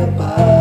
prepara.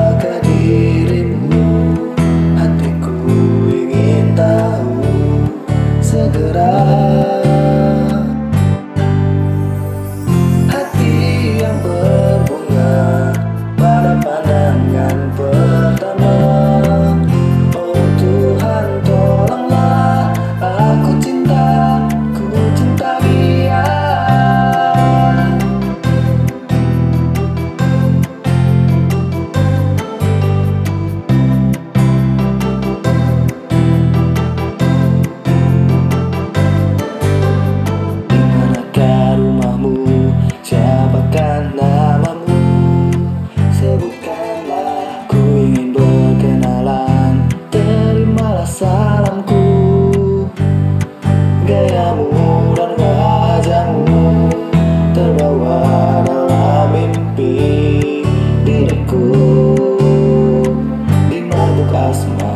gayamu dan wajahmu terbawa dalam mimpi diriku di mabuk asma.